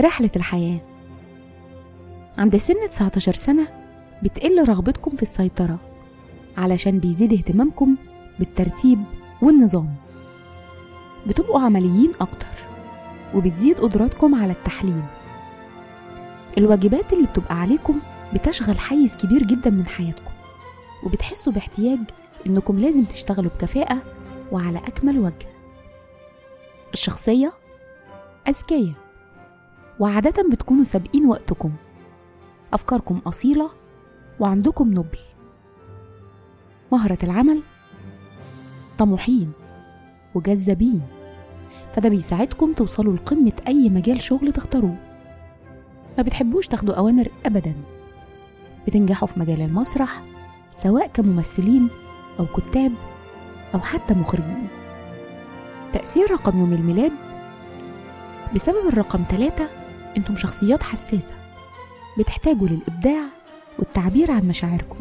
رحلة الحياة. عند سن 19 سنة بتقل رغبتكم في السيطرة علشان بيزيد اهتمامكم بالترتيب والنظام. بتبقوا عمليين أكتر وبتزيد قدراتكم على التحليل. الواجبات اللي بتبقى عليكم بتشغل حيز كبير جدا من حياتكم وبتحسوا باحتياج إنكم لازم تشتغلوا بكفاءة وعلى أكمل وجه. الشخصية أذكية وعادة بتكونوا سابقين وقتكم. أفكاركم أصيلة وعندكم نبل. مهرة العمل طموحين وجذابين فده بيساعدكم توصلوا لقمة أي مجال شغل تختاروه. ما بتحبوش تاخدوا أوامر أبدا. بتنجحوا في مجال المسرح سواء كممثلين أو كتاب أو حتى مخرجين. تأثير رقم يوم الميلاد بسبب الرقم ثلاثة أنتم شخصيات حساسة بتحتاجوا للإبداع والتعبير عن مشاعركم.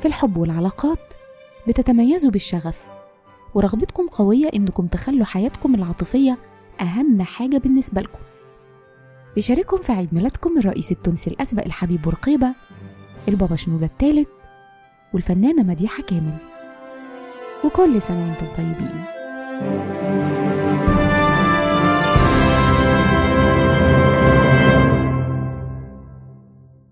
في الحب والعلاقات بتتميزوا بالشغف ورغبتكم قوية إنكم تخلوا حياتكم العاطفية أهم حاجة بالنسبة لكم. بيشارككم في عيد ميلادكم الرئيس التونسي الأسبق الحبيب بورقيبة البابا شنودة الثالث والفنانة مديحة كامل. وكل سنة وأنتم طيبين.